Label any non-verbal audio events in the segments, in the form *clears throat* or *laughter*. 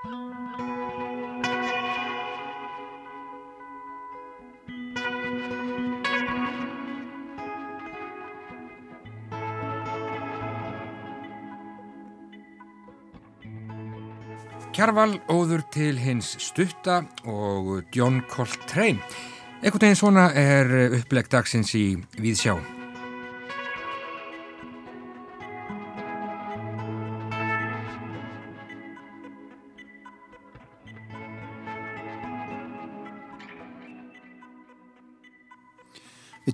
Kjarval óður til hins stutta og John Coltrane. Ekkert einn svona er upplegg dagsins í Víðsjá.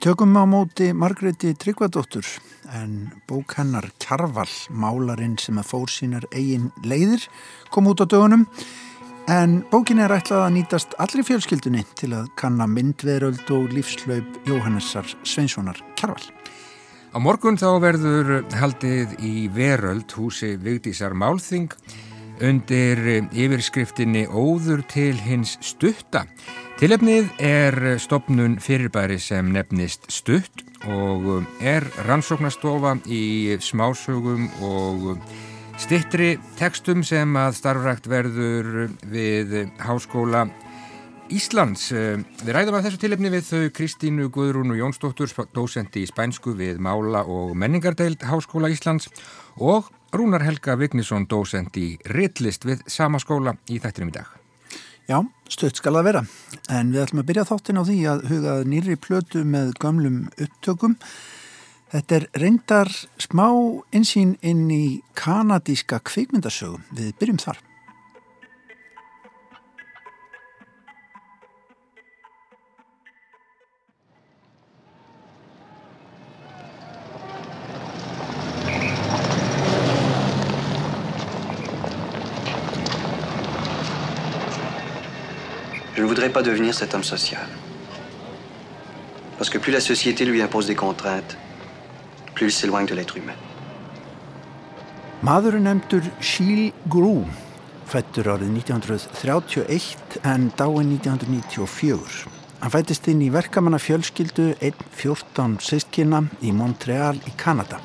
Tökum á móti Margreti Tryggvadóttur en bók hennar Kjarval, málarinn sem að fór sínar eigin leiðir, kom út á dögunum en bókin er ætlað að nýtast allri fjölskyldunni til að kanna myndveröld og lífslaup Jóhannessar Sveinssonar Kjarval. Á morgun þá verður haldið í veröld húsi Vigdísar Málþing undir yfirskriftinni Óður til hins stutta Tilefnið er stopnun fyrirbæri sem nefnist stutt og er rannsóknastofa í smásögum og stittri tekstum sem að starfrækt verður við Háskóla Íslands. Við ræðum að þessu tilefni við þau Kristínu Guðrún og Jónsdóttur, dósendi í spænsku við Mála og menningardeild Háskóla Íslands og Rúnar Helga Vignisson, dósendi í Rittlist við sama skóla í þættinum í dag. Já, stutt skal það vera. En við ætlum að byrja þáttin á því að hugað nýri plötu með gamlum upptökum. Þetta er reyndar smá insýn inn í kanadíska kvikmyndasögum. Við byrjum þar. Voudrais pas devenir cet homme social. Parce que plus la société lui impose des contraintes, plus il s'éloigne de l'être humain. Maður nefndur Sheil Grú, fættur árið 1931 en dáin 1994. Hann fættist inn í verkamanna fjölskyldu 1.14 sístkina í Montreal í Kanada.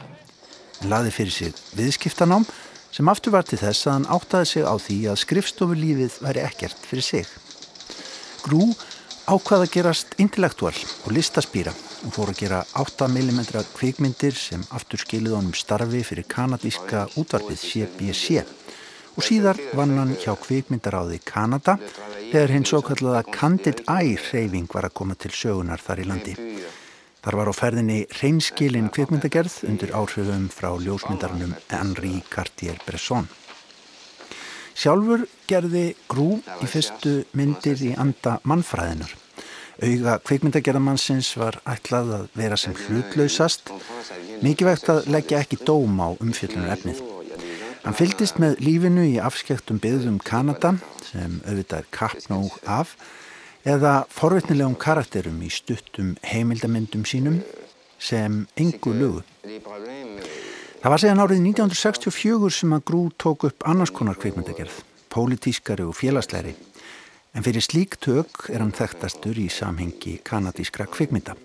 Hann laði fyrir sig viðskiptanám sem aftur var til þess að hann áttaði sig á því að skrifstofulífið væri ekkert fyrir sig. Grú ákvaða að gerast intellektual og listaspýra og fór að gera 8mm kvikmyndir sem aftur skilið honum starfi fyrir kanadíska útvarfið CBC og síðar vann hann hjá kvikmyndaráði Kanada þegar hinn svo kallaða Candid Eye reyfing var að koma til sögunar þar í landi. Þar var á ferðinni reynskilin kvikmyndagerð undir áhrifum frá ljósmyndarnum Henri Cartier-Bresson. Sjálfur gerði Grú í fyrstu myndir í anda mannfræðinar. Auga kveikmyndagerðamannsins var ætlað að vera sem hlutlausast, mikið vegt að leggja ekki dóm á umfjöllunar efnið. Hann fyldist með lífinu í afskektum byggðum Kanada, sem auðvitað er kappnóg af, eða forvitnilegum karakterum í stuttum heimildamindum sínum sem engu lögu. Það var segjan árið 1964 sem að Grú tók upp annars konar kveikmyndagerð, pólitískari og félagsleiri, en fyrir slík tök er hann þekktastur í samhengi kanadískra kveikmynda.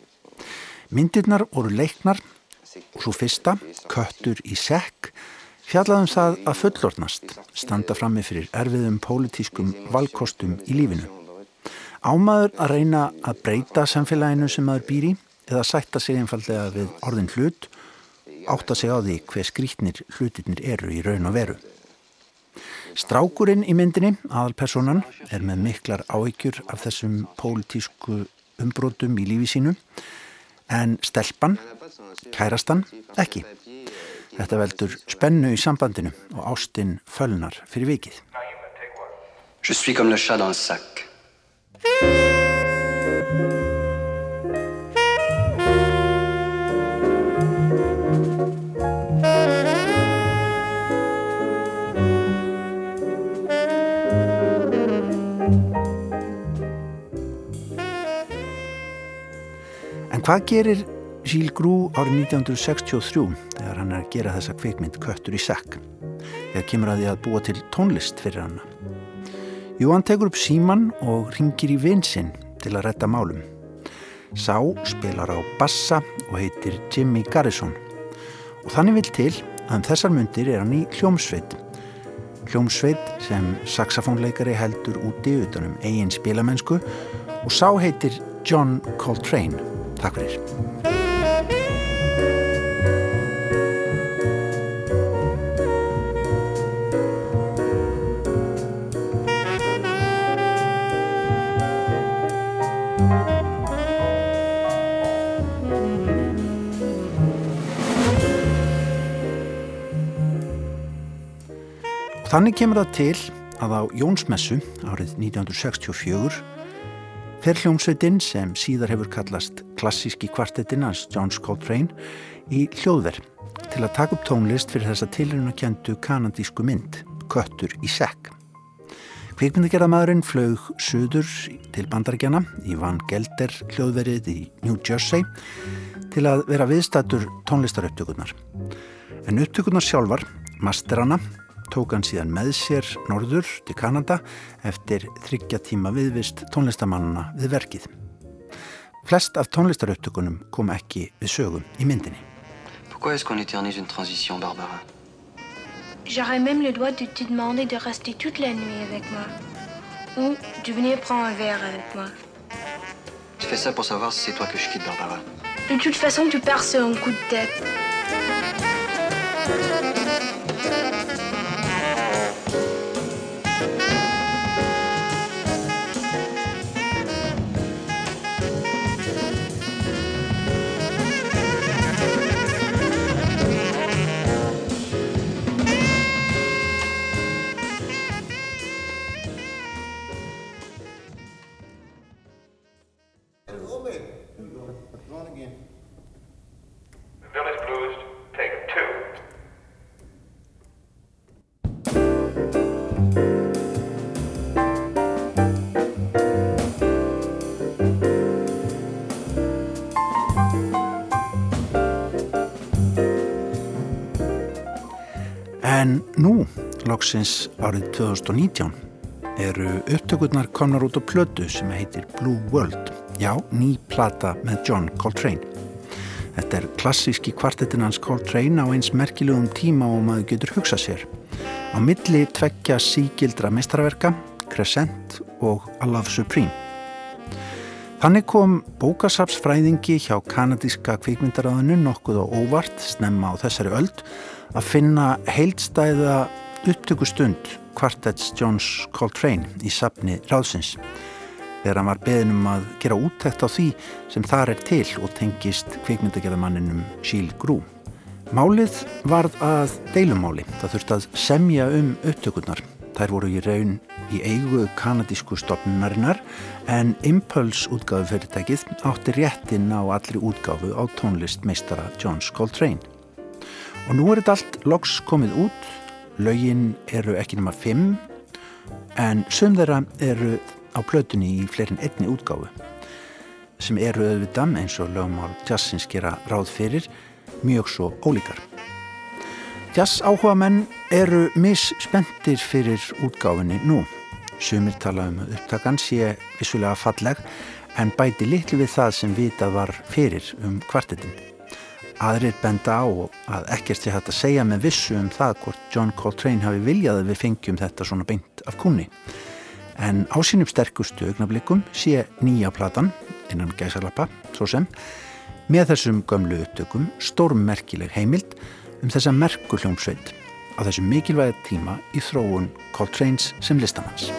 Myndirnar voru leiknar og svo fyrsta, Köttur í sekk, fjallaðum það að fullornast, standa frammi fyrir erfiðum pólitískum valkostum í lífinu. Ámaður að reyna að breyta samfélaginu sem maður býr í eða sætta sig einfallega við orðin hlut átta sig á því hver skrítnir hlutirnir eru í raun og veru. Strákurinn í myndinni, aðalpersonan, er með miklar áhyggjur af þessum pólitísku umbrótum í lífi sínu, en stelpan, kærastan, ekki. Þetta veldur spennu í sambandinu og ástinn fölnar fyrir vikið. Hvað gerir Gilles Grú árið 1963 þegar hann er að gera þessa kveikmynd Köttur í sekk? Þegar kemur að því að búa til tónlist fyrir hann. Jú, hann tekur upp síman og ringir í vinsinn til að retta málum. Sá spilar á bassa og heitir Jimmy Garrison og þannig vil til að um þessar myndir er hann í hljómsveit. hljómsveit sem saxofónleikari heldur úti utanum eigin spilamennsku og sá heitir John Coltrane. Takk fyrir. Þannig kemur það til að á Jónsmessu árið 1964 fer hljómsveitinn sem síðar hefur kallast klassíski kvartetinn hans Johns Coltrane í hljóðverð til að taka upp tónlist fyrir þessa tilrunakjöndu kanadísku mynd Köttur í sekk. Kvikmyndagerðamæðurinn flög söður til bandarækjana í Van Gelder hljóðverið í New Jersey til að vera viðstættur tónlistaröptökurnar. En upptökurnar sjálfar, masterana, tók hann síðan með sér norður til Kanada eftir þryggja tíma viðvist tónlistamannuna við verkið. Flest af tónlistaraupptökunum kom ekki við sögum í myndinni. Pourquoi est-ce qu'on éternise une transition, Barbara? J'aurais même le droit de te demander de rester toute la nuit avec moi. Ou de venir prendre un verre avec moi. Tu fais ça pour savoir si c'est toi que je quitte, Barbara. De toute façon, tu pars sur un coup de tête. Loksins árið 2019, eru upptökurnar komnar út á plödu sem heitir Blue World. Já, ný plata með John Coltrane. Þetta er klassíski kvartetin hans Coltrane á eins merkilegum tíma og maður getur hugsað sér. Á milli tveggja sígildra mestraverka, Crescent og A Love Supreme. Þannig kom bókasapsfræðingi hjá kanadíska kvikmyndaráðinu nokkuð á óvart snemma á þessari öld að finna heildstæða upptökustund kvartets Johns Coltrane í sapni Ráðsins þegar hann var beðinum að gera úttækt á því sem þar er til og tengist kvikmyndagerðamanninum Gilles Grú. Málið varð að deilumáli. Það þurfti að semja um upptökurnar. Þær voru í raun í eigu kanadísku stopnunarinnar en Impulse útgáðu fyrirtækið átti réttin á allri útgáfu á tónlistmeistara Johns Coltrane. Og nú er þetta allt loks komið út, lögin eru ekki nema fimm, en söm þeirra eru á plötunni í fleirin einni útgáfu, sem eru auðvitað eins og lögumál jazzins gera ráð fyrir, mjög svo ólíkar. Jazz áhuga menn eru misspendir fyrir útgáfinni nú. Sumir tala um upptakan sé vissulega falleg, en bæti litlu við það sem vitað var fyrir um kvartetin. Aðrir benda á að ekkert sé hægt að segja með vissu um það hvort John Coltrane hafi viljað að við fengjum þetta svona beint af kunni. En á sínum sterkustu augnablikum sé nýja platan, innan gæsalappa, svo sem, með þessum gömlu upptökum stórmerkileg heimild um þessa merku hljómsveit á þessum mikilvæga tíma í þróun Coltrane's sem listamanns.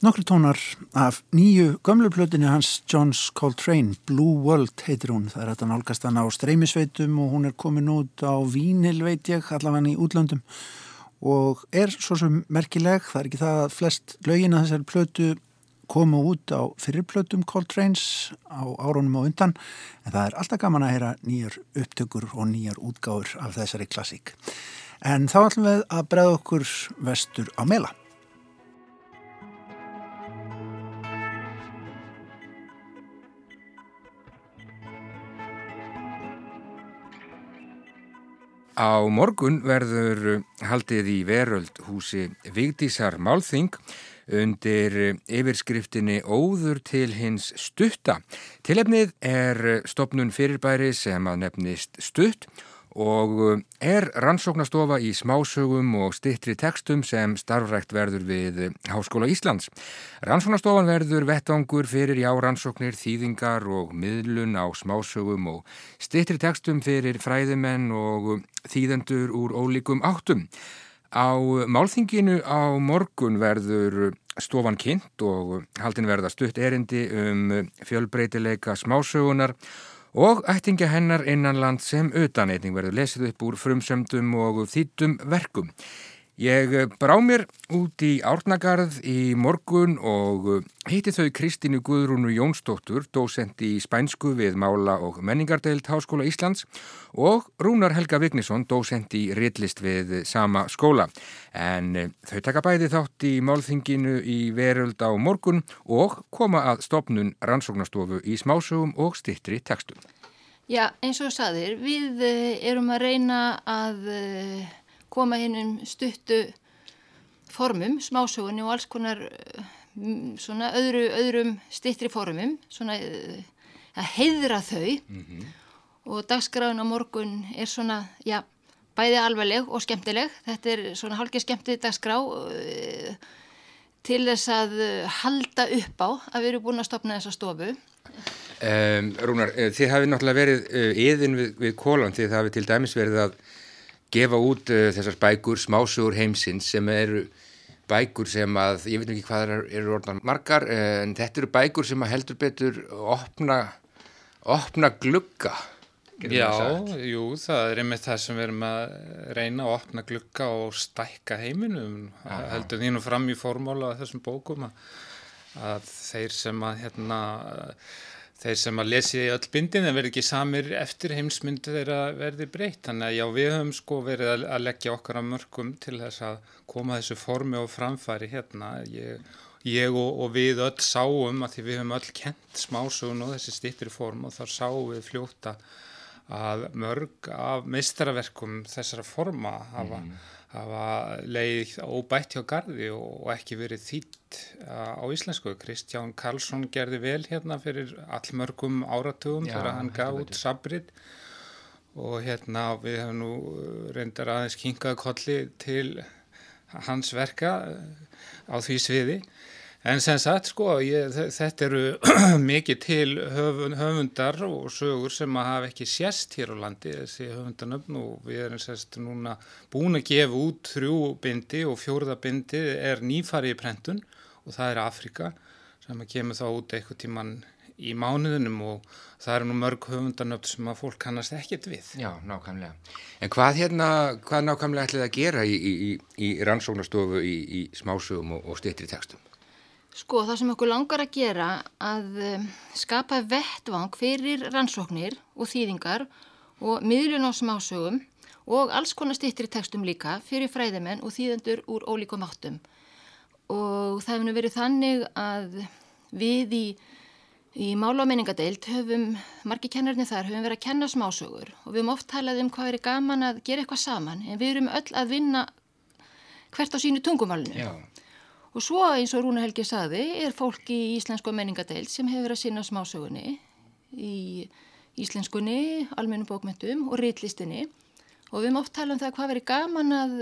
Nokkru tónar af nýju gömluplötinu hans Johns Coltrane, Blue World heitir hún. Það er þetta nálgast hann á streymisveitum og hún er komin út á Vínil veit ég, allavega í útlöndum og er svo sem merkileg, það er ekki það að flest lögin að þessari plötu komu út á fyrirplötum Coltrane's á árunum á undan en það er alltaf gaman að heyra nýjar upptökur og nýjar útgáður af þessari klassík. En þá ætlum við að bregða okkur vestur á meila. Á morgun verður haldið í veröld húsi Vigdísar Málþing undir yfirskriftinni Óður til hins stutta. Tilefnið er stopnun fyrirbæri sem að nefnist stutt og uh, er rannsóknastofa í smásögum og stittri tekstum sem starfrækt verður við Háskóla Íslands. Rannsóknastofan verður vettangur fyrir já rannsóknir, þýðingar og miðlun á smásögum og stittri tekstum fyrir fræðimenn og þýðendur úr ólíkum áttum. Á málþinginu á morgun verður stofan kynnt og haldin verða stutt erindi um fjölbreytileika smásögunar og ættinga hennar innanland sem utan einning verður lesið upp úr frumsömdum og þýttum verkum. Ég brá mér út í Árnagarð í morgun og hitti þau Kristínu Guðrúnu Jónsdóttur, dósent í Spænsku við Mála og Menningardeild Háskóla Íslands og Rúnar Helga Vignisson, dósent í Rittlist við sama skóla. En þau taka bæði þátt í málþinginu í veröld á morgun og koma að stopnun rannsóknastofu í smásögum og stittri tekstum. Já, eins og saðir, við erum að reyna að koma hinn um stuttu formum, smásögunni og alls konar svona öðru, öðrum stittri formum, svona að heiðra þau mm -hmm. og dagskráin á morgun er svona, já, bæði alvarleg og skemmtileg. Þetta er svona hálkið skemmtið dagskrá til þess að halda upp á að við erum búin að stopna þessa stofu. Um, Rúnar, þið hafið náttúrulega verið yðin við, við kólan, þið hafið til dæmis verið að gefa út uh, þessar bækur, smásugur heimsins sem eru bækur sem að, ég veit ekki hvað eru, eru orðan margar, uh, en þetta eru bækur sem að heldur betur opna, opna glugga. Já, jú, það er einmitt það sem við erum að reyna að opna glugga og stækka heiminum, Aha. heldur því nú fram í formóla þessum bókum að, að þeir sem að hérna þeir sem að lesi í öll bindin en verði ekki samir eftir heimsmyndu þeirra verði breytt. Þannig að já, við höfum sko verið að leggja okkar að mörgum til þess að koma þessu formi og framfæri hérna. Ég, ég og, og við öll sáum að því við höfum öll kent smásugun og þessi stýttri form og þar sáum við fljóta að mörg af meistaraverkum þessara forma hafa mm hafa leið óbætt hjá gardi og ekki verið þýtt á íslensku. Kristján Karlsson gerði vel hérna fyrir allmörgum áratugum Já, þegar hann gaf út sabrit. Og hérna við hefum nú reyndar aðeins kingað kolli til hans verka á því sviði En sem sagt sko, ég, þetta eru *clears throat* mikið til höfund, höfundar og sögur sem að hafa ekki sérst hér á landi, þessi höfundanöfn og við erum sérst núna búin að gefa út þrjú bindi og fjórða bindi er nýfari í prentun og það er Afrika sem að kemur þá út eitthvað tíman í mánuðunum og það eru nú mörg höfundanöfn sem að fólk kannast ekkert við. Já, nákvæmlega. En hvað hérna, hvað nákvæmlega ætlið að gera í, í, í, í rannsóknastofu í smásögum og, og styrtri tekstum? Sko það sem okkur langar að gera að um, skapa vettvang fyrir rannsóknir og þýðingar og miðlun á smásögum og alls konar stýttir í textum líka fyrir fræðimenn og þýðendur úr ólíkum áttum. Og það hefur verið þannig að við í, í mála og menningadeild höfum, margi kennarnir þar, höfum verið að kenna smásögur og við höfum oft talað um hvað er gaman að gera eitthvað saman en við erum öll að vinna hvert á sínu tungumálinu. Já. Og svo eins og Rúna Helgi saði er fólki í Íslensku menningadeild sem hefur að sinna smásögunni í Íslenskunni, almennu bókmyndum og rítlistinni og við höfum oft talað um það hvað verið gaman að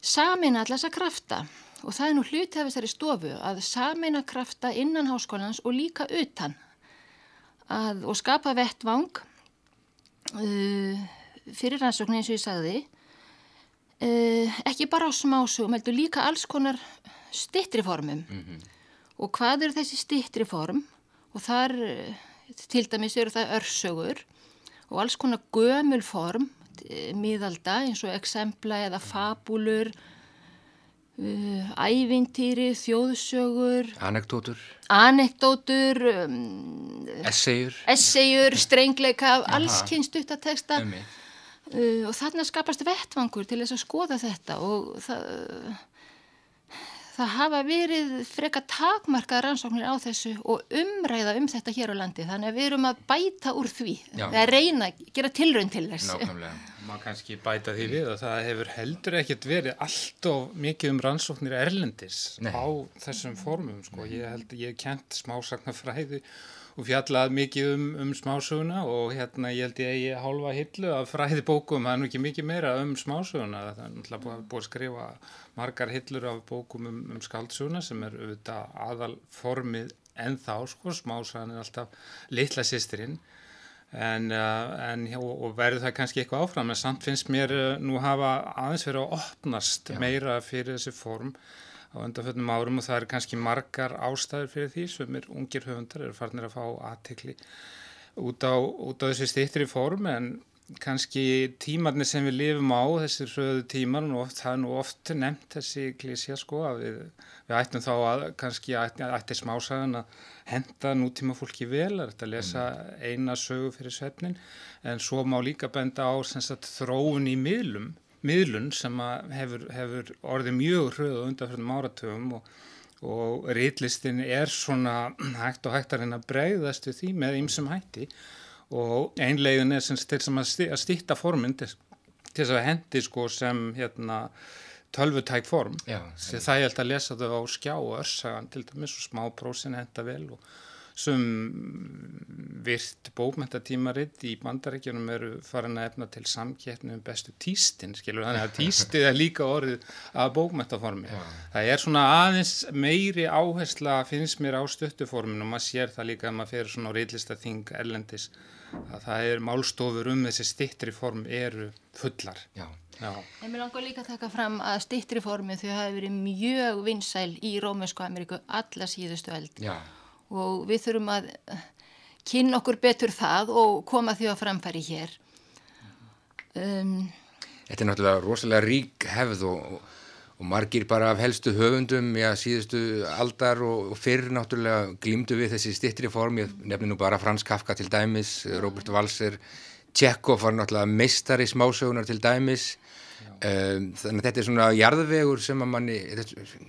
samina allasa krafta. Og það er nú hluti af þessari stofu að samina krafta innan háskólans og líka utan. Að, og skapa vettvang uh, fyrir rannsóknin eins og ég sagði uh, ekki bara á smásögum, heldur líka alls konar stittri formum mm -hmm. Og hvað eru þessi stittri form? Og þar eh, til dæmis eru það örsögur og alls konar gömul form, eh, miðalda eins og eksempla eða fabulur, uh, ævintýri, þjóðsögur, Anekdótur, anekdótur, um, essagur. essagjur, strengleika, alls kynst uttateksta Einmitt. uh, og þarna skapast vettvangur til þess að skoða þetta og það, það hafa verið freka takmarkað rannsóknir á þessu og umræða um þetta hér á landi þannig að við erum að bæta úr því Já. eða reyna að gera tilraun til þess Nákvæmlega. Má kannski bæta því við að það hefur heldur ekkert verið allt of mikið um rannsóknir erlendis Nei. á þessum formum sko. Ég held ég hef kent smásagnarfræði og fjallað mikið um, um smásöguna og hérna ég held ég eigi hálfa hillu af fræði bókum, það er nú ekki mikið meira um smásöguna, það er náttúrulega búið, búið að skrifa margar hillur af bókum um, um skaldsöguna sem er auðvitað aðal formið en þá sko, smásagan er alltaf litla sýstirinn en, uh, en hjá, og verður það kannski eitthvað áfram en samt finnst mér uh, nú hafa aðeins verið að opnast meira fyrir þessi form á undanfjöldnum árum og það eru kannski margar ástæður fyrir því. Sem er ungir höfundar eru farnir að fá aðtekli út á, út á þessi stýttri form en kannski tímarnir sem við lifum á þessi röðu tímar og það er nú oft nefnt þessi klísja sko að við, við ættum þá að kannski ætti, ætti smásagan að henda nútíma fólki vel er þetta að lesa eina sögu fyrir svefnin en svo má líka benda á sagt, þróun í miðlum miðlun sem að hefur, hefur orðið mjög hröðu undanfjörnum áratöfum og, og reitlistin er svona hægt og hægt að reyna að bregðast við því með ýmsum hætti og einlegin er til sem að að stýtta formin til, þess að hendi sko sem hérna tölvutæk form. Já, það ég held að lesa þau á skjá og örsagan til dæmis og smáprósin henda vel og sem virt bókmentatímaritt í bandarækjunum eru farin að efna til samkeppni um bestu tístin, skilur. Þannig að tístið er líka orðið af bókmentaformi. Það er svona aðeins meiri áhersla finnst mér á stuttuforminu og maður sér það líka að maður fyrir svona á reillistaþing erlendis að það er málstofur um þessi stittri form eru fullar. Já. Já. En mér langar líka að taka fram að stittri formi þau hafi verið mjög vinsæl í Rómösku Ameríku alla síðustu öld Já. og við þurfum að kynna okkur betur það og koma því á framfæri hér. Um, Þetta er náttúrulega rosalega rík hefð og, og, margir bara af helstu höfundum, já, síðustu aldar og, og fyrr náttúrulega glýmdu við þessi stittri form, ég nefni nú bara Frans Kafka til dæmis, Robert Walser, Tjekkov var náttúrulega meistari smásögunar til dæmis, um, þannig að þetta er svona jarðvegur sem að manni,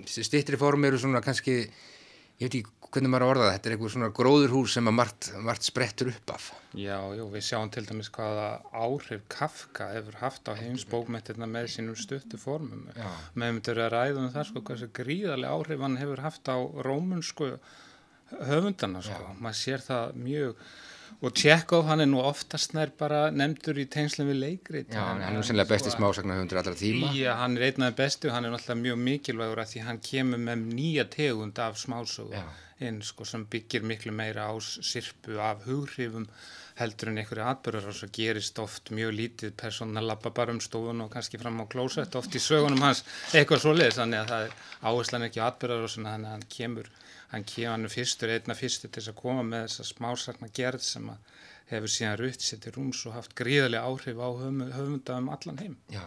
stittri form eru svona kannski, ég veit ekki hvernig maður að orða þetta er eitthvað svona gróðurhús sem að margt, margt sprettur upp af. Já, jú, við sjáum til dæmis hvaða áhrif Kafka hefur haft á heimsbókmettirna með sínum stuttu formum. Já. Með myndur að ræða um það, sko, hversu gríðarlega áhrif hann hefur haft á rómunsku höfundana, sko. Maður sér það mjög, og Tjekov, hann er nú oftast nær bara nefndur í tengslum við leikrit. Já, hann er sennilega besti smásagnahöfundur allra tíma. Já, hann er einn af þeim bestu, hann er náttúrulega mjög mikilvægur að því hann kemur með nýja tegund af smásögu Já. inn sko sem byggir miklu meira á sirpu af hughrifum heldur en einhverju atbyrðar og svo gerist oft mjög lítið persóna lappa bara um stofun og kannski fram á klósett oft í sögunum hans eitthvað svo leiðis þannig að það er áherslan ekki á atbyrðar og svona þannig að hann kemur hann kemur hann fyrstur, einna fyrstur til að koma með þessa smásagna gerð sem að hefur síðan rutt sér til rúms og haft gríðarlega áhrif á höfum- höfunda um allan heim. Já,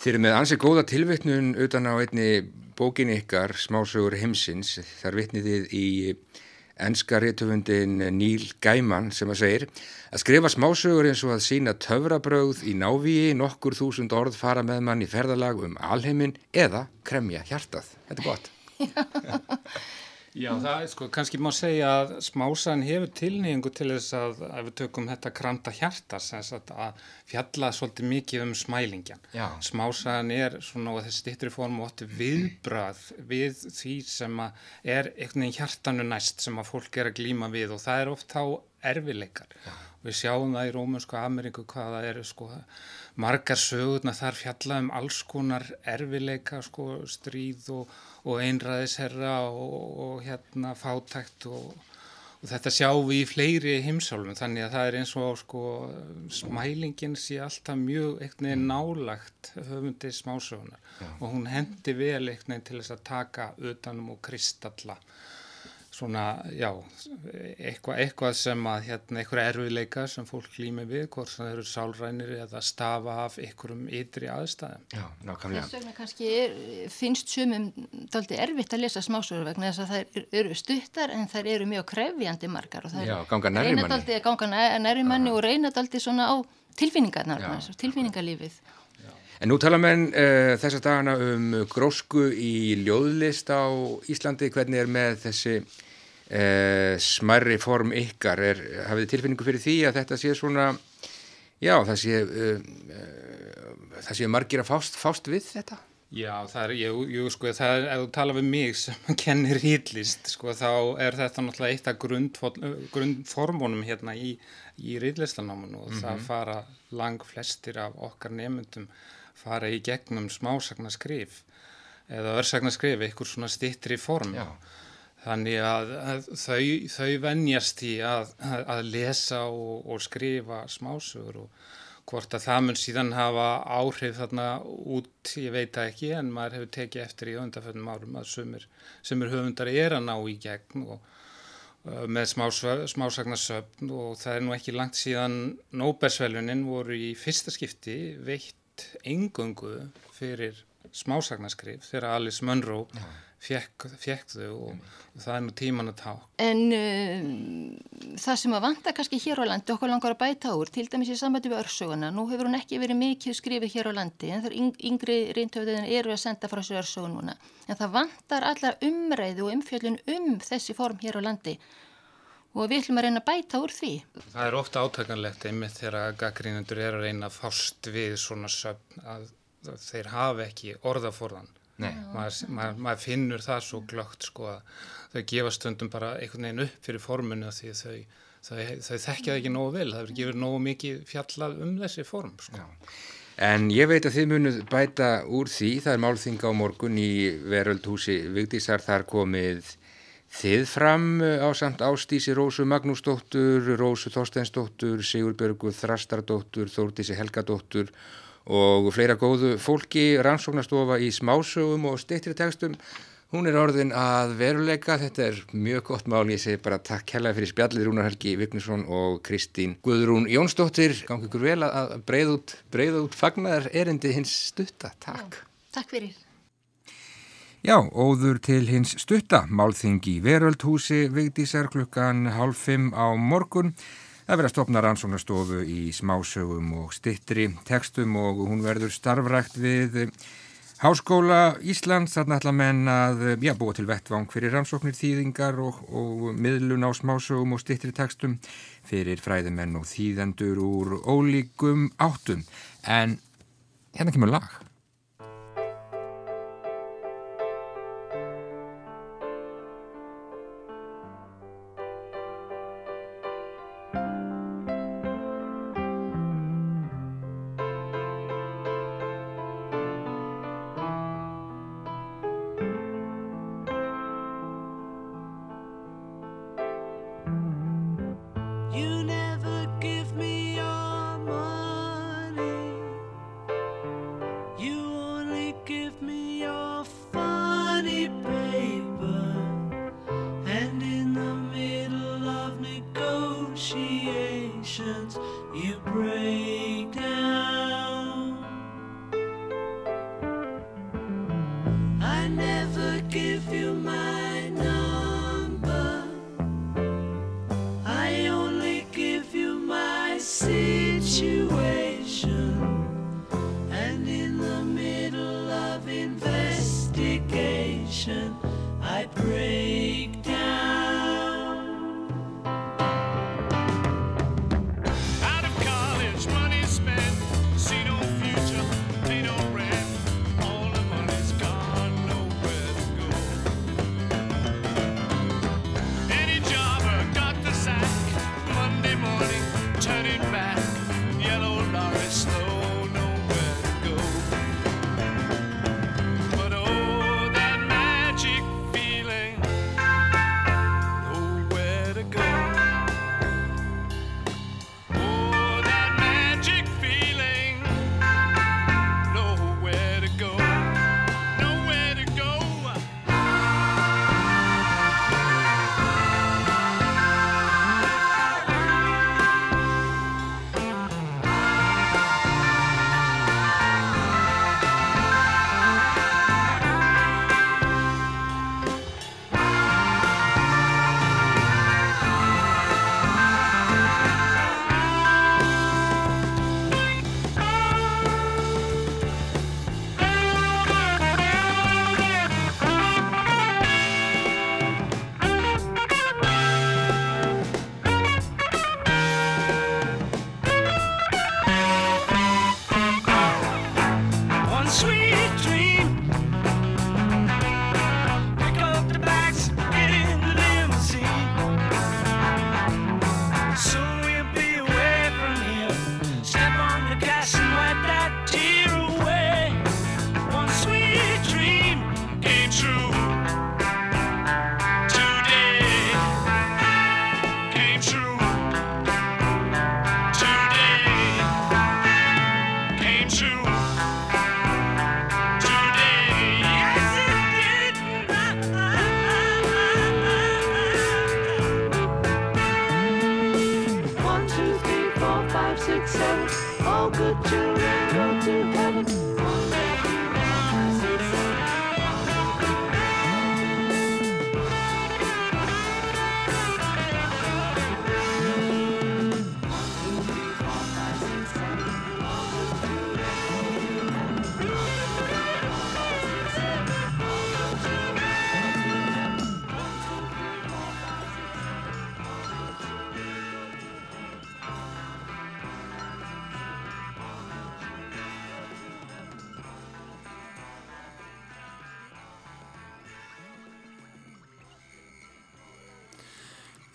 þeir eru með ansið góða tilvittnun utan á einni bókinni ykkar, smásögur heimsins, þar vitnið þið í enska réttöfundin Níl Gæman sem að segir að skrifa smásögur eins og að sína töfrabröð í návíi nokkur þúsund orð fara með mann í ferðalag um alheimin eða kremja hjartað. Þetta er gott. *laughs* Já, það er sko, kannski má segja að smásan hefur tilnýjingu til þess að, að við tökum þetta kranta hjarta, að fjalla svolítið mikið um smælingjan. Já. Smásan er svona á þessi stittri form og ótti viðbrað við því sem er einhvern veginn hjartanu næst sem að fólk er að glíma við og það er oft þá erfileikar. Já. Við sjáum það í Rómunsku Ameríku hvað það eru sko. Margar sögurna þar fjalla um alls konar erfileika sko stríð og, og einræðisherra og, og hérna fátækt og, og þetta sjáum við í fleiri heimsálfum. Þannig að það er eins og sko smælingin sé alltaf mjög einhvern veginn nálagt höfundi smásögunar og hún hendi vel veginn til þess að taka utanum og kristalla svona, já, eitthvað, eitthvað sem að, hérna, eitthvað erfiðleika sem fólk klými við, hvort það eru sálrænir eða stafa af einhverjum ytri aðstæðum. Já, nákvæmlega. Þess vegna kannski er, finnst sumum daldi erfitt að lesa smásögur vegna þess að það eru stuttar en það eru mjög krefjandi margar og það já, ganga nærri manni. Daldi, ganga nærri manni og reyna daldi svona á tilfinningarnar, tilfinningarlífið. En nú tala menn uh, þessa dagana um grósku í ljóðlist á Íslandi. Hvernig er með þessi uh, smarri form ykkar? Er, hafið tilfinningu fyrir því að þetta sé svona, já það sé, uh, það sé margir að fást, fást við þetta? Já, það er, jú, jú, sko, það er, ef þú tala við mig sem *laughs* kennir hýllist, sko, þá er þetta náttúrulega eitt af grunnformónum hérna í, í rýðlistanámanu og mm -hmm. það fara lang flestir af okkar nefndum fara í gegnum smásagnaskrif eða örsagnaskrif, einhver svona stittri form. Já. Þannig að, að þau, þau vennjast í að, að lesa og, og skrifa smásögur og hvort að það mun síðan hafa áhrif þarna út, ég veit það ekki, en maður hefur tekið eftir í öndaföldum árum að sumir, sumir höfundar er að ná í gegn og uh, með smásagnarsöfn og það er nú ekki langt síðan Nóbersvelunin voru í fyrsta skipti veitt engöngu fyrir smásagnaskrif þegar Alice Munro fekk, fekk þau og, og það er nú tíman að tá. En uh, það sem að vanta kannski hér á landi, okkur langar að bæta úr, til dæmis í sambandi við örsuguna, nú hefur hún ekki verið mikið skrifið hér á landi, en það er yngri reyntöfðin eru að senda frá þessu örsugun núna, en það vantar allar umræðu og umfjöldun um þessi form hér á landi og við ætlum að reyna að bæta úr því. Það er ofta átakanlegt einmitt þegar gaggrínundur er að reyna að fást við svona söfn að þeir hafa ekki orðaforðan. Maður, maður, maður finnur það svo glögt sko að þau gefa stundum bara einhvern veginn upp fyrir formunu því þau, þau, þau þekkja ekki nógu vel, það er gefur nógu mikið fjallað um þessi form sko. Já. En ég veit að þið munuð bæta úr því, það er málþinga á morgun í Veröldhúsi Vigdísar, þar komið þið fram eh, á samt Ástísi Rósu Magnúsdóttur, Rósu Þorsteinsdóttur, Sigurbjörgu Þrastardóttur, Þórtísi Helgadóttur og fleira góðu fólki, rannsóknastofa í smásögum og steytri tekstum. Hún er orðin að veruleika, þetta er mjög gott mál, ég segi bara takk hella fyrir spjallið Rúnar Helgi Vignesson og Kristín Guðrún Jónsdóttir. Gangi ykkur vel að breyða út, út fagnar erindi hins stutta. Takk. Já, takk fyrir. Já, óður til hins stutta, málþingi veröldhúsi, vigdísar klukkan halv fimm á morgun. Það verður að stopna rannsóknastofu í smásögum og stittri tekstum og hún verður starfrækt við Háskóla Íslands. Þarna ætla menn að já, búa til vettvang fyrir rannsóknir þýðingar og, og miðlun á smásögum og stittri tekstum fyrir fræðimenn og þýðendur úr ólíkum áttum. En hérna kemur lag.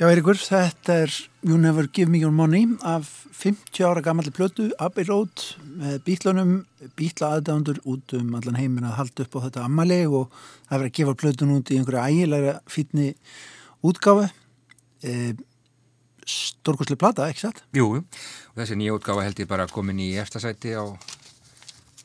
Já, Eirikur, þetta er You Never Give Me Your Money af 50 ára gammalli plötu, Abbey Road, með bítlunum, bítla aðdándur út um allan heimin að halda upp á þetta ammali og það verið að gefa plötun út í einhverja ægilega fítni útgáfi. E, Stórkosli plata, ekki satt? Jú, og þessi nýja útgáfi held ég bara komin í eftirsæti á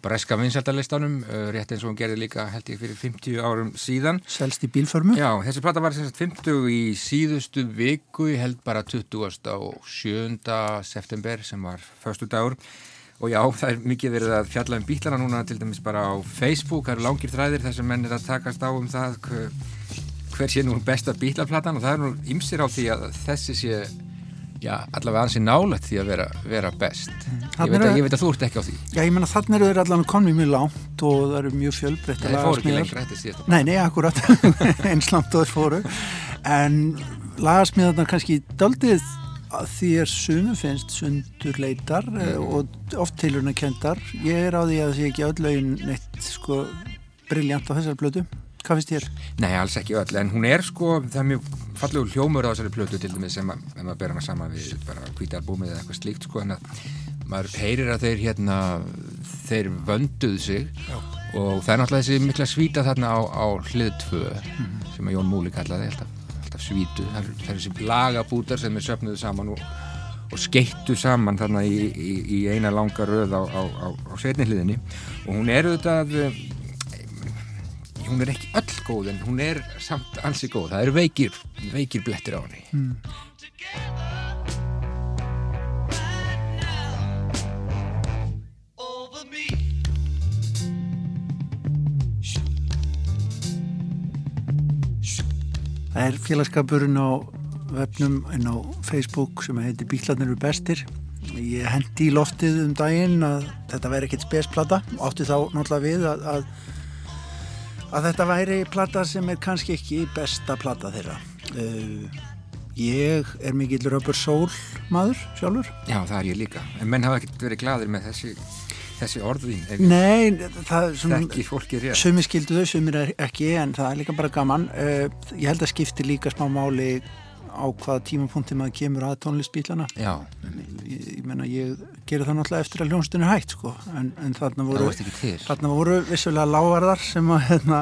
breska vinsaldalistanum, uh, rétt eins og hún gerði líka held ég fyrir 50 árum síðan. Selst í bílförmu? Já, þessi platta var sem sagt 50 í síðustu viku, held bara 20. og 7. september sem var förstu dagur og já, það er mikið verið að fjalla um bílana núna til dæmis bara á Facebook, það eru langir þræðir þessum menn er að takast á um það hver, hver sé nú besta bílaplatan og það er nú ymsir á því að þessi sé já, allavega ansi nálægt því að vera, vera best. Ég veit, að, ég veit að þú ert ekki á því. Já, ég menna þannig eru þeir allavega komið mjög lágt og það eru mjög fjölbreytt Það fóru ekki lengra eftir síðan Nei, nei, akkurat, *laughs* einslangt og þeir fóru. En lagasmíðarnar kannski daldið því er sumum finnst sundurleitar mm. og oft tilurna kendar ég er á því að það sé ekki öll lögin neitt sko brilljant á þessar blödu Hvað finnst þér? Nei, alls ekki öll, en hún er sko, það er mjög fallegur hljómur á þessari plötu til dæmis sem að, ef maður ber hana saman við bara hvítarbúmið eða eitthvað slíkt sko, en að maður heyrir að þeir hérna, þeir vönduð sig Já. og það er náttúrulega þessi mikla svíta þarna á, á hlið 2 mm. sem að Jón Múli kallaði alltaf, alltaf svítu, það er, það er þessi lagabútar sem er söpnuðu saman og, og skeittu saman þarna í, í, í eina langa röð á, á, á setni hliðinni og hún er auðvitað hún er ekki öll góð en hún er samt ansi góð. Það eru veikir, veikir blettir á henni. Mm. Það er félagskapurinn á vefnum en á Facebook sem heitir Bíklarnir eru bestir. Ég hendi í loftið um daginn að þetta væri ekkert spesplata. Átti þá náttúrulega við að, að að þetta væri platta sem er kannski ekki besta platta þeirra. Uh, ég er mikill röpur sól maður sjálfur. Já það er ég líka, en menn hafa ekkert verið gladur með þessi, þessi orðvín Nei, það er svona Sumir skildu þau, sumir ekki en það er líka bara gaman. Uh, ég held að skipti líka smá máli á hvaða tímapunkti maður kemur að tónlistbílana. Já. Ég, ég menna, ég gerir það náttúrulega eftir að hljónstunni hægt sko, en, en þarna voru þarna voru vissulega lágarðar sem að hérna,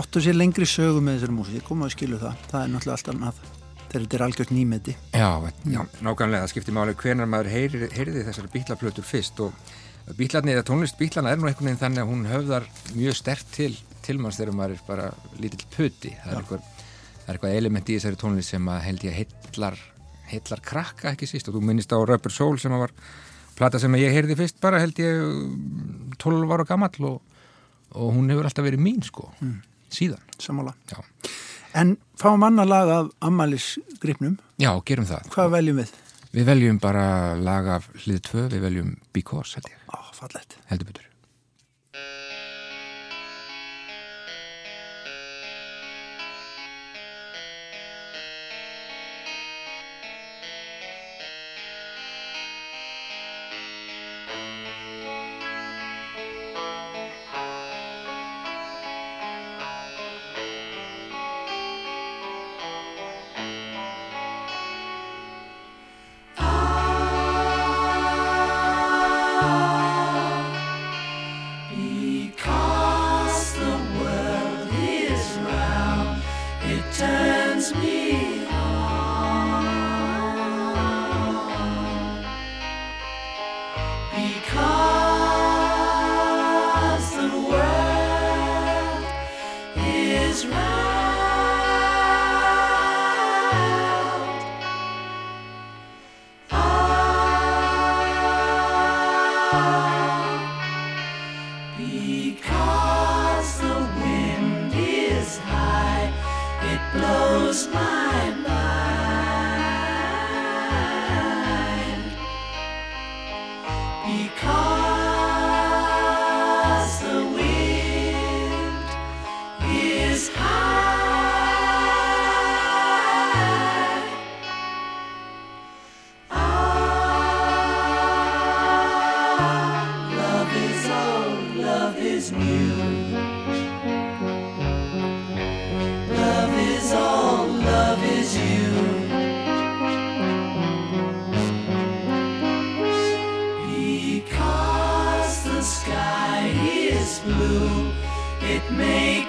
áttu sér lengri sögu með þessari músík, komu að skilu það. Það er náttúrulega allt annað. Þegar þetta er algjört nýmeti. Já, já. nákvæmlega, það skiptir máli hvernig maður heyri, heyriði þessari bílaplötur fyrst. Og bílarni eða tónlist bílana er nú einhvern veginn þannig að hún höfðar mjög stert til tilmanns þegar maður er bara lítill puti það er eitthvað það er eitthvað element í þessari tónlist sem að held ég að heillar, heillar krakka ekki síst og þú minnist á Röpur Sól sem var plata sem ég heyrði fyrst bara held ég 12 ára gammal og, og hún hefur alltaf verið mín sko mm. síðan. Samála. Já. En fáum annar lag af Amalis gripnum. Já, gerum það. Hvað veljum við? Við veljum bara lag af hlið 2, við veljum Because held ég. Á, fallet. Heldur betur.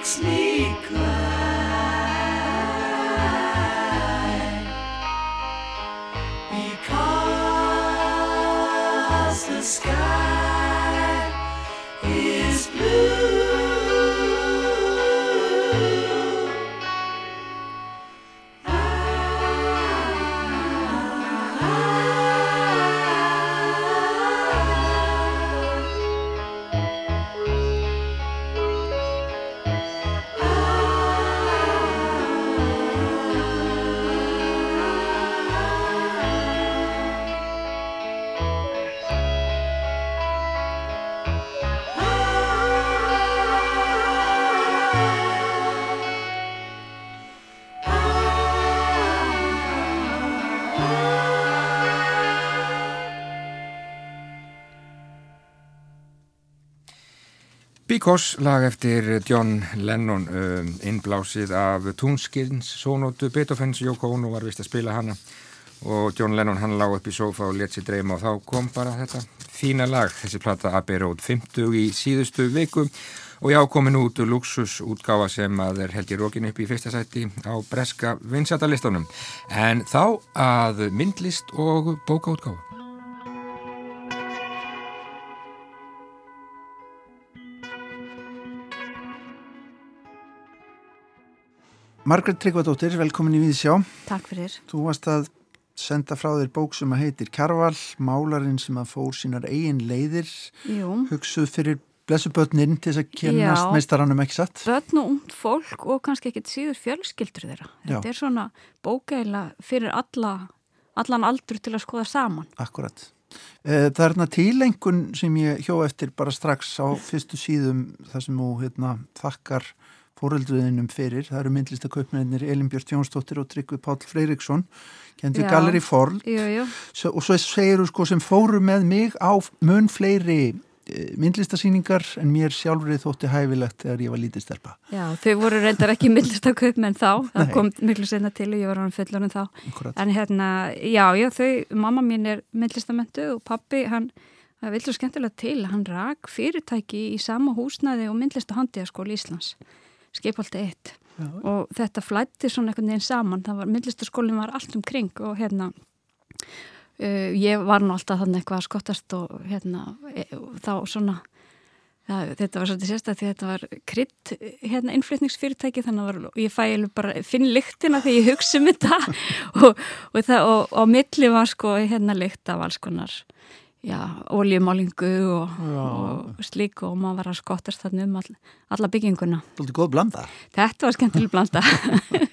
sleek. Because lag eftir John Lennon um, innblásið af Tunskins sónótu Beethoven's Yoko Ono var vist að spila hana. Og John Lennon hann lág upp í sofa og let sér dreyma og þá kom bara þetta fína lag þessi platta Abbey Road 50 í síðustu viku. Og já komin út luxusútgáfa sem að er held í rókin upp í fyrsta sætti á breska vinsatalistunum en þá að myndlist og bókaútgáfa Margret Tryggvadóttir, velkomin í Víðsjá. Takk fyrir. Þú varst að senda frá þér bók sem að heitir Karval, málarinn sem að fór sínar eigin leiðir, Jú. hugsuð fyrir blessubötnin til þess að kennast meistaranum ekki satt. Bötn og ungd fólk og kannski ekkit síður fjölskyldur þeirra. Þetta Já. er svona bókæla fyrir alla, allan aldur til að skoða saman. Akkurat. Eh, það er hérna tílengun sem ég hjó eftir bara strax á fyrstu síðum þar sem þú hérna, þakkar fóreldruðinum fyrir. Það eru myndlistakaupmennir Elin Björn Jónsdóttir og Tryggvi Pál Freiriksson kendur Galleri Forld og svo segir þú sko sem fóru með mig á mun fleiri eh, myndlistasýningar en mér sjálfrið þótti hæfilegt þegar ég var lítið stelpa. Já, þau voru reyndar ekki myndlistakauppmenn þá, *laughs* það kom miklu senna til og ég var á hann fullorinn þá. Akkurat. En hérna, já, já, þau, mamma mín er myndlistamentu og pappi, hann, það vil svo skemmtilega til, hann rak fyrirtæki í sama húsnaði og myndlistahandiðaskóli Íslands skipaldi eitt. Já. og þetta flætti svona einhvern veginn saman, það var, myndlistaskólinn var allt um kring og hérna uh, ég var nú alltaf þannig eitthvað skottast og hérna e, þá svona það, þetta var svolítið sérstaklega því þetta var krydd hérna innflytningsfyrirtæki þannig að ég fæ bara, finn lyktina þegar ég hugsa um þetta. *laughs* Og, og, það, og, og milli var sko hérna lykt af alls konar oljumálingu og, og slík og maður var að skottast þarna um all, alla bygginguna. Þetta er góð blanda. Þetta var skemmtileg blanda.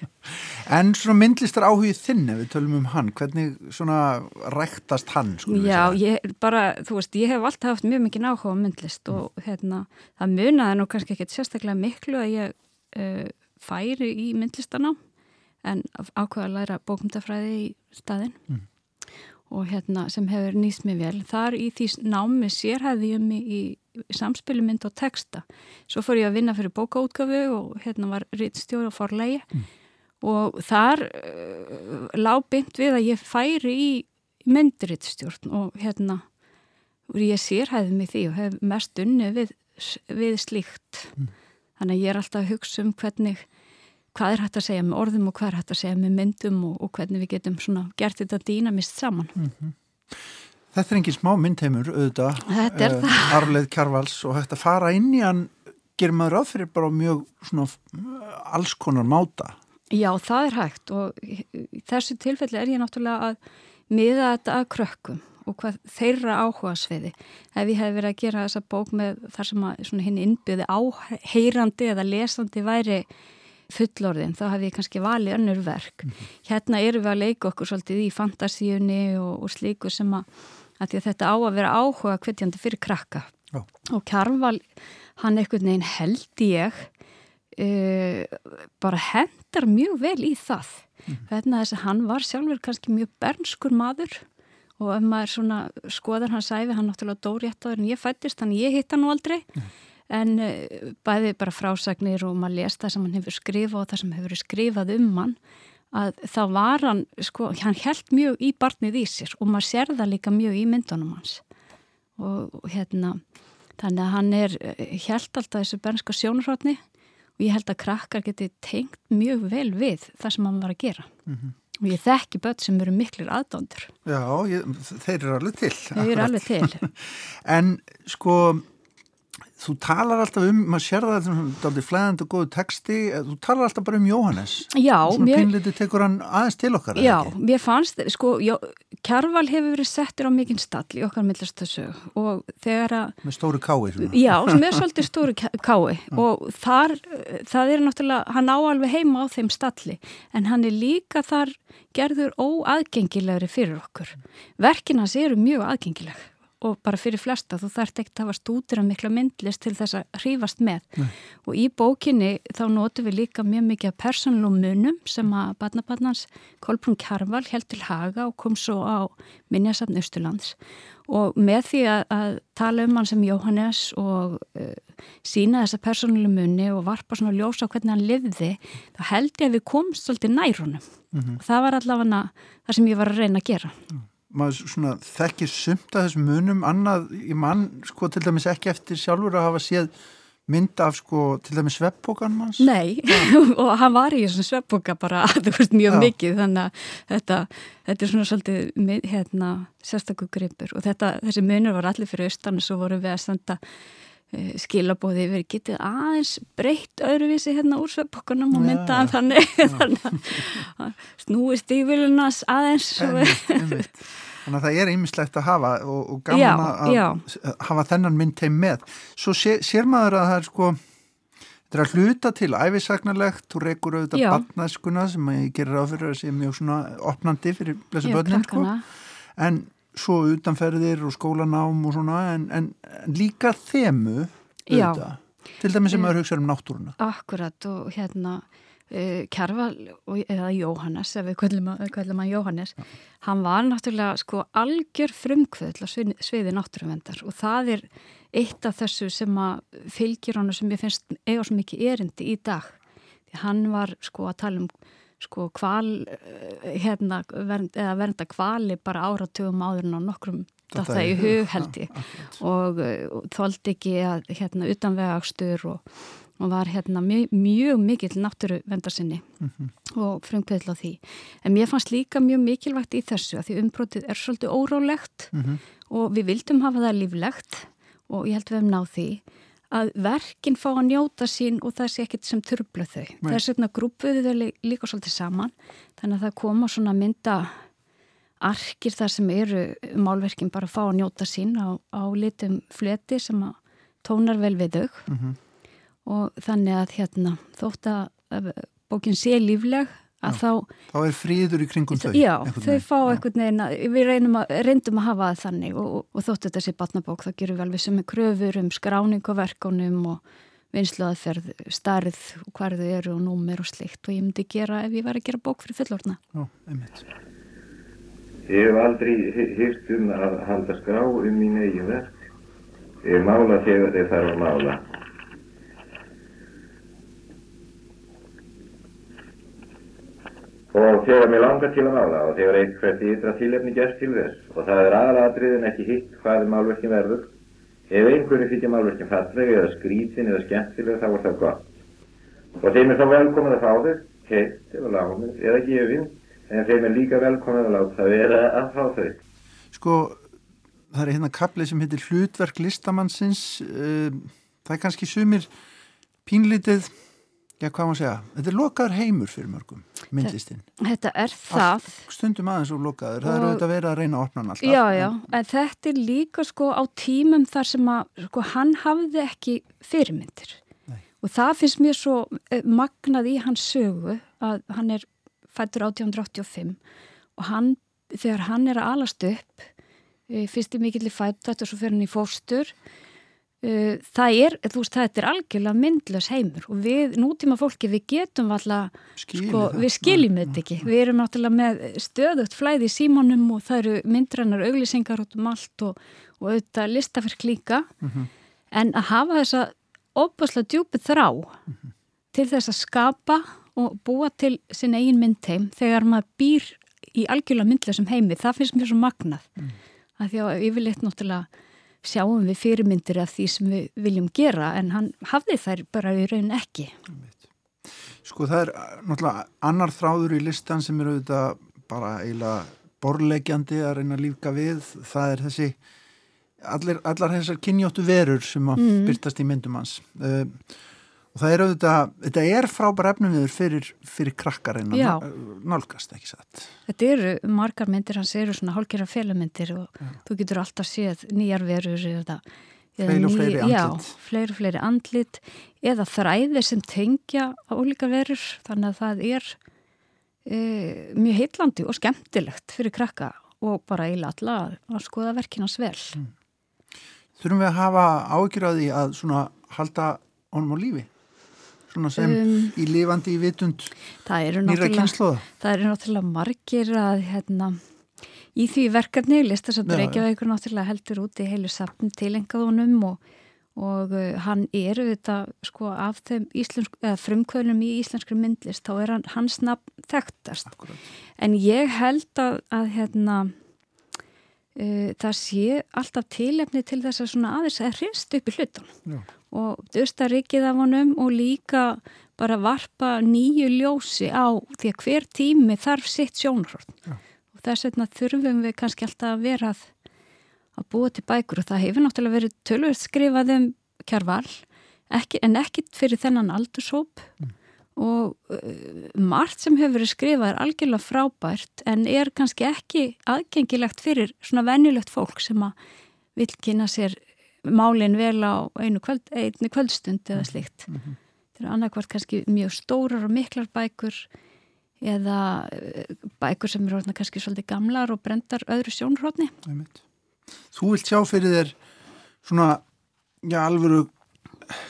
*laughs* en svona myndlistar áhugið þinn ef við tölum um hann, hvernig svona ræktast hann? Já, ég bara, þú veist, ég hef alltaf haft mjög mikið náhuga á myndlist og mm. hérna, það munaði nú kannski ekkert sérstaklega miklu að ég uh, færi í myndlistana en ákveða að læra bókumtafræði í staðin. Mm og hérna sem hefur nýst mig vel þar í því námi sérhæði ég mig í, í samspilu mynd og texta svo fór ég að vinna fyrir bókaútgafu og hérna var rittstjóri og forlegi mm. og þar uh, lág byggt við að ég færi í myndrittstjórn og hérna og ég sérhæði mig því og hef mest unni við, við slíkt mm. þannig að ég er alltaf að hugsa um hvernig hvað er hægt að segja með orðum og hvað er hægt að segja með myndum og, og hvernig við getum svona gert þetta dýnamist saman. Mm -hmm. Þetta er engin smá myndheimur auðvitað. Þetta er uh, það. *laughs* Arleð Kjarvals og hægt að fara inn í hann gerir maður áfyrir bara mjög svona alls konar máta. Já, það er hægt og í þessu tilfelli er ég náttúrulega að miða þetta að krökkum og hvað þeirra áhuga sveiði. Ef ég hef verið að gera þessa bók með þar sem að hinn innbyði áheyrandi eða lesandi væri fullorðin þá hef ég kannski valið önnur verk mm -hmm. hérna eru við að leika okkur svolítið í fantasíunni og, og slíku sem að, að þetta á að vera áhuga hvetjandi fyrir krakka oh. og Kjarval hann einhvern veginn held ég uh, bara hendar mjög vel í það mm -hmm. þannig að þess að hann var sjálfur kannski mjög bernskur maður og ef maður svona skoðar hans æfi hann náttúrulega dóri eftir en ég fættist þannig ég hitt hann aldrei mm -hmm en eh, bæði bara frásagnir og maður lest það sem hann hefur skrifað og það sem hefur skrifað um hann að þá var hann, sko, hann held mjög í barnið í sér og maður sér það líka mjög í myndunum hans. Og, og hérna þannig að hann er, held alltaf þessu bernska sjónurhóttni og ég held að krakkar geti tengt mjög vel við það sem hann var að gera. Mm -hmm. og ég þekki börn sem eru miklir aðdóndur Já, ég, þeir eru alveg til. Þeir eru alveg til. *laughs* En sko Þú talar alltaf um, maður sér það þetta er aldrei flæðand og góðu texti þú talar alltaf bara um Jóhannes. Já, Svona mér Pínliti tekur hann aðeins til okkar Já, mér fannst, sko já, Kjarval hefur verið settur á mikinn stall í okkar millastasög og þegar að Með stóru kái svona. Já, er svolítið stóru kái og þar, það er náttúrulega hann á alveg heima á þeim stalli en hann er líka þar gerður óaðgengilegri fyrir okkur. Verkinas eru mjög aðgengileg og bara fyrir flesta þú þarft ekkert að hafa stútir af mikla myndlist til þess að hrýfast með. Nei. og í bókinni þá notum við líka mjög mikið af persónlum munum sem að badnabarnans Kolbrún Kjarval held til Haga og kom svo á Minjasafn Östurlands og með því að, að tala um hann sem Jóhannes og uh, sína þessa persónlum munni og varpa svona ljósa á hvernig hann livði þá held ég að við komst svolítið nærunum mm -hmm. og það var allavega það sem ég var að reyna að gera. Mm maður svona þekkir sumt að þessum munum annað í mann sko til dæmis ekki eftir sjálfur að hafa séð mynd af sko til dæmis sveppbókan manns Nei, *laughs* og hann var í þessum sveppbóka bara, *laughs* þú veist, mjög Já. mikið þannig að þetta, þetta er svona svolítið hérna, sérstaklega gripur og þetta, þessi munur var allir fyrir austan og svo voru við að uh, skilabóði yfir, getið aðeins breytt öðruvísi hérna úr sveppbókunum og myndaðan þannig, *laughs* þannig að snúist í vilunas aðeins Einmitt, einmitt. Þannig að það er ymmislegt að hafa og, og gaman já, að já. hafa þennan mynd heim með. Svo sé, sér maður að það er sko, þetta er að hluta til æfisagnarlegt, þú reykur auðvitað barnæskuna sem ég gerir áfyrir að sé mjög svona opnandi fyrir blessu börnin sko. En svo utanferðir og skólanám og svona, en, en, en líka þemu auðvitað. Til dæmis sem maður hugsa um náttúruna. Akkurat og hérna uh, Kjærval eða Jóhannes, ef við kvöldum að Jóhannes, ja. hann var náttúrulega sko algjör frumkvöld á sviði, sviði náttúruvendar og það er eitt af þessu sem að fylgjur hann sem ég finnst eiga svo mikið erindi í dag. Því hann var sko að tala um sko kval eh, hérna, vernd, eða vernda kvali bara áratugum áður en á nokkrum þetta í hug held ég og, og þóldi ekki að hérna utanvegagstur og og var hérna mjög, mjög mikill náttúruvendarsinni mm -hmm. og frumkveðla því. En mér fannst líka mjög mikilvægt í þessu að því umbrotið er svolítið órálegt mm -hmm. og við vildum hafa það líflegt og ég held við hefum náð því að verkinn fá að njóta sín og það sé ekkit sem turblu þau. Það er svona grúpuðið þau líka svolítið saman þannig að það koma svona mynda arkir þar sem eru málverkinn bara að fá að njóta sín á, á litum fleti sem tónar vel við þau. Mm -hmm og þannig að hérna þótt að bókin sé lífleg að já, þá... Þá er fríður í kringum þau. Já, þau fá eitthvað neina, við að, reyndum að hafa það þannig og, og, og þótt þetta sé batnabók þá gerum við alveg sem er kröfur um skráning og verkonum og vinsluðaðferð, starð og hvað þau eru og númer og slikt og ég myndi gera ef ég var að gera bók fyrir fullorna. Já, einmitt. Ég hef aldrei hýrt um að halda skrá um mín eigin verk. Ég mála þegar þeir þarf að mála. Og þegar mér langar til að mála og þegar eitthvað ytra tilefni gerst til þess og það er aðalatriðin ekki hitt hvað er málverkin verður ef einhverju fyrir málverkin falleg eða skrítin eða skemmtileg þá er það gott. Og þeim er þá velkomin að fá þau heitt eða lágmið eða gefin en þeim er líka velkomin að láta það vera að fá þau. Sko það er hérna kaplið sem heitir hlutverk listamannsins uh, það er kannski sumir pínlítið Já, hvað maður segja? Þetta er lokaður heimur fyrir mörgum, myndlistinn. Þetta er það. Allt, stundum aðeins og lokaður. Það eru auðvitað verið að reyna að opna hann alltaf. Já, já, en þetta er líka sko á tímum þar sem að sko hann hafði ekki fyrirmyndir. Nei. Og og það finnst mér svo eh, magnað í hans sögu að hann er fættur 1885 og hann, þegar hann er að alast upp eh, fyrst í mikill í fættat og svo fyrir hann í fóstur eh, það er, þú veist, þetta er algjörlega myndlös heimur og við, nútíma fólki, við getum alltaf, sko, við skiljum þetta ekki, við erum náttúrulega með stöðugt flæði í símónum og það eru myndrannar auglýsingar út um allt og, og auðvitað listaferk líka mm -hmm. en að hafa þessa óbúslega djúpið þrá mm -hmm. til þess að skapa og búa til sin eigin myndheim þegar maður býr í algjörlega myndlega sem heimi, það finnst mér svo magnað mm. að því að yfirleitt náttúrulega sjáum við fyrirmyndir af því sem við viljum gera en hann hafði þær bara í raun ekki. Sko það er náttúrulega annar þráður í listan sem eru auðvitað bara eiginlega borlegjandi að reyna að lífka við, það er þessi allir, allar þessar kynjóttu verur sem að mm. byrtast í myndum hans. Uh, og það er auðvitað þetta er frábær efnum viður fyrir, fyrir krakkar en að nálgast ekki satt. Þetta eru margar myndir hans eru svona hálkjara félagmyndir og já. þú getur alltaf séð nýjar verur eða Fleiri og fleiri andlit. Já, fleiri og fleiri andlit eða þræðir sem tengja á ólíka verur þannig að það er e, mjög heitlandi og skemmtilegt fyrir krakka og bara eiginlega alla að skoða verkinans vel. Mm. Þurfum við að hafa ágjur á því að svona halda honum á lífi? Svona sem um, í lifandi í vitund nýra kynnslóða? Það eru náttúrulega margir að hérna, í því verkefni listasandur Reykjavíkur náttúrulega heldur út í heilu sapn tilengaðunum og, og uh, hann eru þetta sko af þeim frumkvölum í íslenskri myndlist þá er hann, hans nafn þekktast Akkurat. en ég held að, að hérna það sé alltaf tilefni til þess að svona aðeins að hrist upp í hlutunum. Og dösta rikið af honum og líka bara varpa nýju ljósi á því að hver tími þarf sitt sjónarhort og þess vegna þurfum við kannski alltaf að vera að, að búa til bækur. Og það hefur náttúrulega verið tölvöld skrifað um kjárval en ekkit fyrir þennan aldurshóp mm og uh, margt sem hefur verið skrifað er algjörlega frábært en er kannski ekki aðgengilegt fyrir svona venjulegt fólk sem að vil kynna sér málinn vel á einu, kvöld, einu kvöldstund eða slíkt. Mm -hmm. Það er annarkvært kannski mjög stórar og miklar bækur eða uh, bækur sem eru kannski svolítið gamlar og brendar öðru sjónrótni. Þú vilt sjá fyrir þér svona, já, alvöru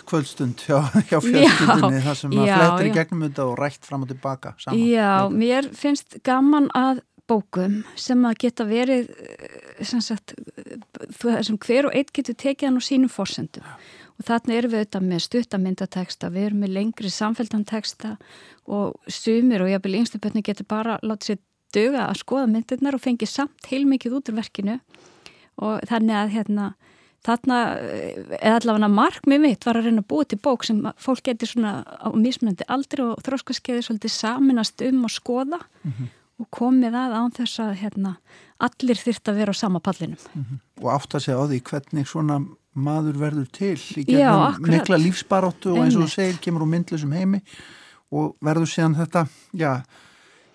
kvöldstund hjá, hjá fjölskyldinni þar sem að flettir í gegnum þetta og rætt fram og tilbaka saman. Já, mér finnst gaman að bókum sem að geta verið eh, sem, sagt, sem hver og einn getur tekið hann á sínum fórsendum og þarna erum við auðvitað með stuttamyndateksta, við erum með lengri samfélgdanteksta og sumir og jáfnvel yngstabötni getur bara látið sér döga að skoða myndirnar og fengi samt heilmikið út úr verkinu. Og þannig að hérna þarna, eða allavega markmið mitt var að reyna að búa til bók sem fólk getur svona á mismunandi aldri og þróskaskeiði svolítið saminast um að skoða mm -hmm. og komið að án þess að hérna, allir þurft að vera á sama pallinum. Mm -hmm. Og átt að segja á því hvernig svona maður verður til í gerðum nekla lífsbaróttu og eins og þú segir kemur úr myndlusum heimi og verður síðan þetta, já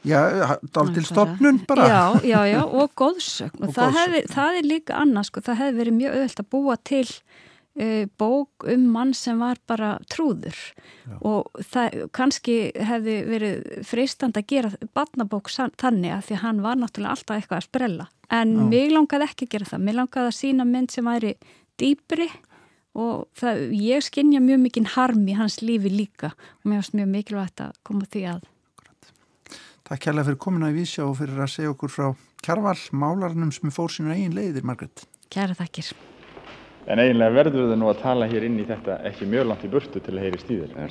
Já, dál til stopnun bara. Já, já, já, *laughs* og góðsögn. Og, og það, hefði, það er líka annars, sko, það hefði verið mjög öðvöld að búa til uh, bók um mann sem var bara trúður. Já. Og það kannski hefði verið freistand að gera batnabók þannig að því að hann var náttúrulega alltaf eitthvað að sprella. En já. mig langaði ekki að gera það. Mig langaði að sína mynd sem væri dýpri og það, ég skinnja mjög mikinn harm í hans lífi líka og mér finnst mjög mikilvægt að koma því að Takk kærlega fyrir komina í vísja og fyrir að segja okkur frá Kjærval, málarnum sem fór sína eigin leiðir, Margret. Kæra takkir. En eiginlega verður það nú að tala hér inn í þetta ekki mjög langt í burtu til að heyrist í þér.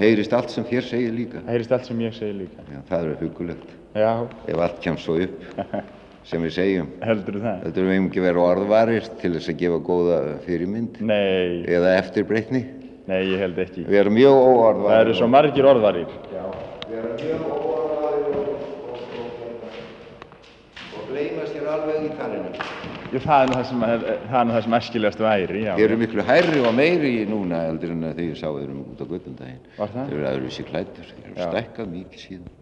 Heyrist allt sem þér segir líka? Heyrist allt sem ég segir líka. Já, það er hugulegt. Já. Ef allt kemst svo upp *laughs* sem við segjum. Heldur það? Heldur við ekki verið orðvarist til þess að gefa góða fyrirmynd? Nei. Eða eftirbreytni? Nei, ég held ekki. Við erum mjög óorðvarir. Það eru svo margir orðvarir. Já, við erum mjög óorðvarir. Alveg í talinu. Jú, það er nú það sem, það sem æskilegast væri, já. Þeir eru miklu hærri og meiri núna heldur en þegar ég sá þeir um út á göttundaginn. Var það? Þeir eru aðurvísi klættur, þeir eru stekkað mikið síðan.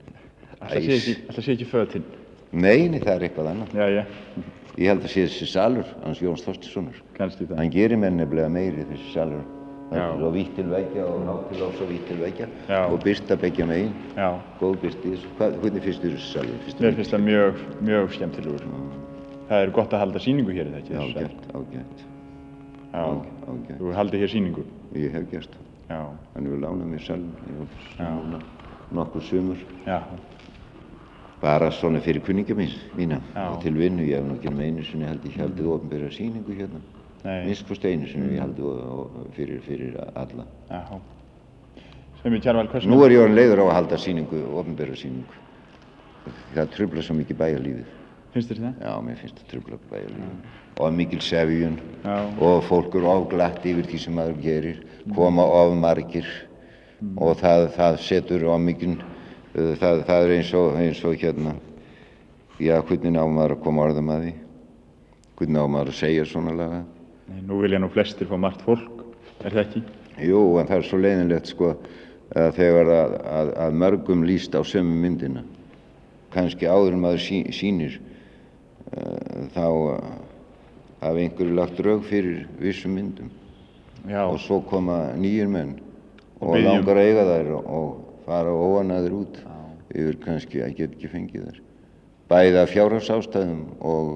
Alltaf sé ekki fötinn? Nei, nei, það er eitthvað annað. Já, já. Ég held að sé þessi salur, hans Jóns Þorstinssonar. Kannski það. Hann gerir mér nefnilega meiri þessi salur Það er svo vitt til veggja og lofs og vitt til veggja og byrsta begja megin. Já. Góð byrsti. Hvernig finnst þér þessu salvi? Mér finnst það mjög, mjög skemmtilegur. Það er gott að halda síningu hér, er það ekki? Ágætt, ágætt. Já, ágætt. Þú haldið hér síningu? Ég hef gert það. Já. Hann hefur lánað mér salvi nokkur sumur. Já. Bara svona fyrir kunninga mína og til vinnu. Ég hef nokkið með einu sinni held ég haldið ofinbæra síningu hérna. Minnst fórst einu sinni ég haldið fyrir, fyrir alla. Já. Svemi Kjærval, hversu? Nú er ég orðin leiður á að halda síningu, ofinbæra síningu. Það trubla svo mikið bæjarlífið. Finnst þér það? Já, mér finnst það trubla bæjarlífið. Og mikil sefjun og fólk eru ofglatt yfir því sem maður gerir, koma of margir mm. og það, það setur á mikil, uh, það, það er eins og, eins og hérna, já, hvernig ná maður að koma orðum að því, hvernig ná maður að segja svona laga. Nei, nú vilja nú flestir fá margt fólk, er það ekki? Jú, en það er svo leiðinlegt sko að þegar að, að, að mörgum líst á sömu myndina, kannski áður maður sí, sínir, þá hafa einhverju lagt raug fyrir vissum myndum Já. og svo koma nýjir menn og, og langar að eiga þær og, fara óanaður út Já. yfir kannski að geta ekki fengið þær bæða fjárhagsástæðum og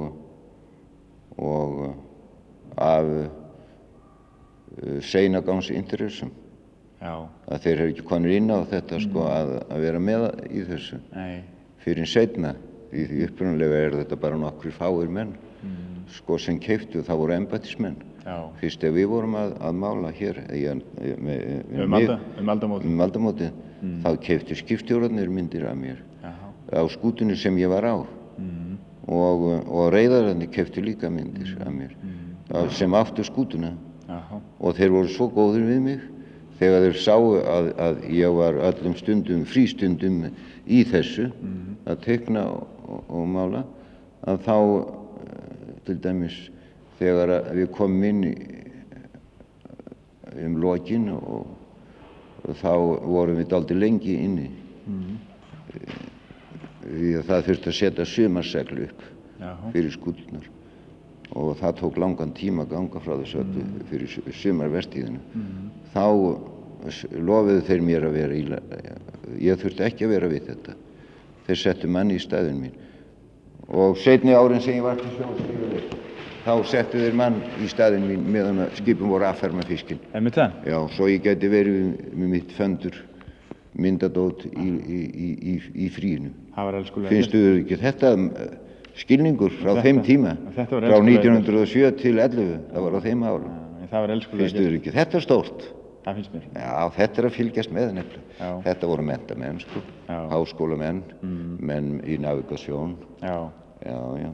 og af uh, seinagánsinteressum að þeir hefur ekki konur inn á þetta mm. sko að, að vera með í þessu Nei. fyrir setna því, því upprunalega er þetta bara nokkur fáir menn mm. sko sem keiftu það voru embætismenn fyrst ef við vorum að, að mála hér ég, með, um, mig, um aldamóti, um aldamóti mm. þá keiftu skipstjórnarnir myndir af mér Jaha. á skútunni sem ég var á mm. og, og reyðararnir keiftu líka myndir af mér mm. sem áttu skútuna Jaha. og þeir voru svo góður við mig þegar þeir sáu að, að ég var öllum stundum, frístundum í þessu að tekna og, og, mála að þá til dæmis þegar við komum inn um lokin og, og þá vorum við aldrei lengi inni mm. því að það þurfti að setja sumarseglu upp Jaha. fyrir skútunar og það tók langan tíma að ganga frá þessu mm. fyrir sumarvestíðinu mm. þá lofiðu þeir mér að vera í ég þurfti ekki að vera við þetta þeir settu manni í staðin mín. Og setni árin sem ég var til sjónskriður þá settu þeir mann í staðin mín meðan skipum voru aðferma fiskin? Já, svo ég geti verið með mitt föndur myndadót í, í, í, í fríinu. Finnstu þau ekki þetta skilningur frá þetta, þeim tíma? frá 1907 til 11 það var á þeim ára Finnstu þau ekki þetta stórt Það finnst mér. Já, þetta er að fylgjast með nefnilega. Þetta voru mentamenn, sko, háskólamenn, mm. menn í navigasjón. Já. Já, já.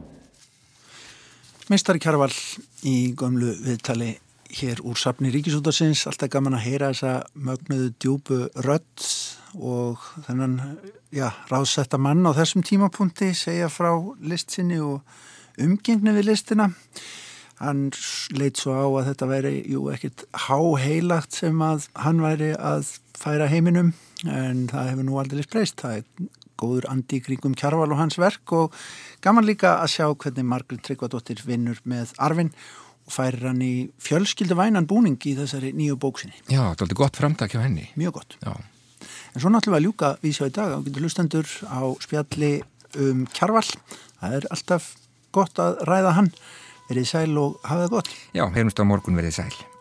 Meistari Kjarval í gömlu viðtali hér úr safni Ríkisútarsins. Alltaf gaman að heyra þessa mögnuðu djúbu rödd og þennan, já, ráðsetta mann á þessum tímapunkti segja frá listsinni og umgengni við listina. Hann leitt svo á að þetta væri, jú, ekkit háheilagt sem að hann væri að færa heiminum en það hefur nú aldrei spreyst. Það er góður andi kringum Kjarval og hans verk og gaman líka að sjá hvernig Margrit Tryggvadóttir vinnur með arfin og færir hann í fjölskyldu vænan búning í þessari nýju bóksinni. Já, þetta er aldrei gott framtak hjá henni. Mjög gott. Já. En svo náttúrulega ljúka við sjá í dag á getur lustendur á spjalli um Kjarval. Það er alltaf gott að ræða hann. Verið sæl og hafa það gott. Já, heyrumst á morgun verið sæl.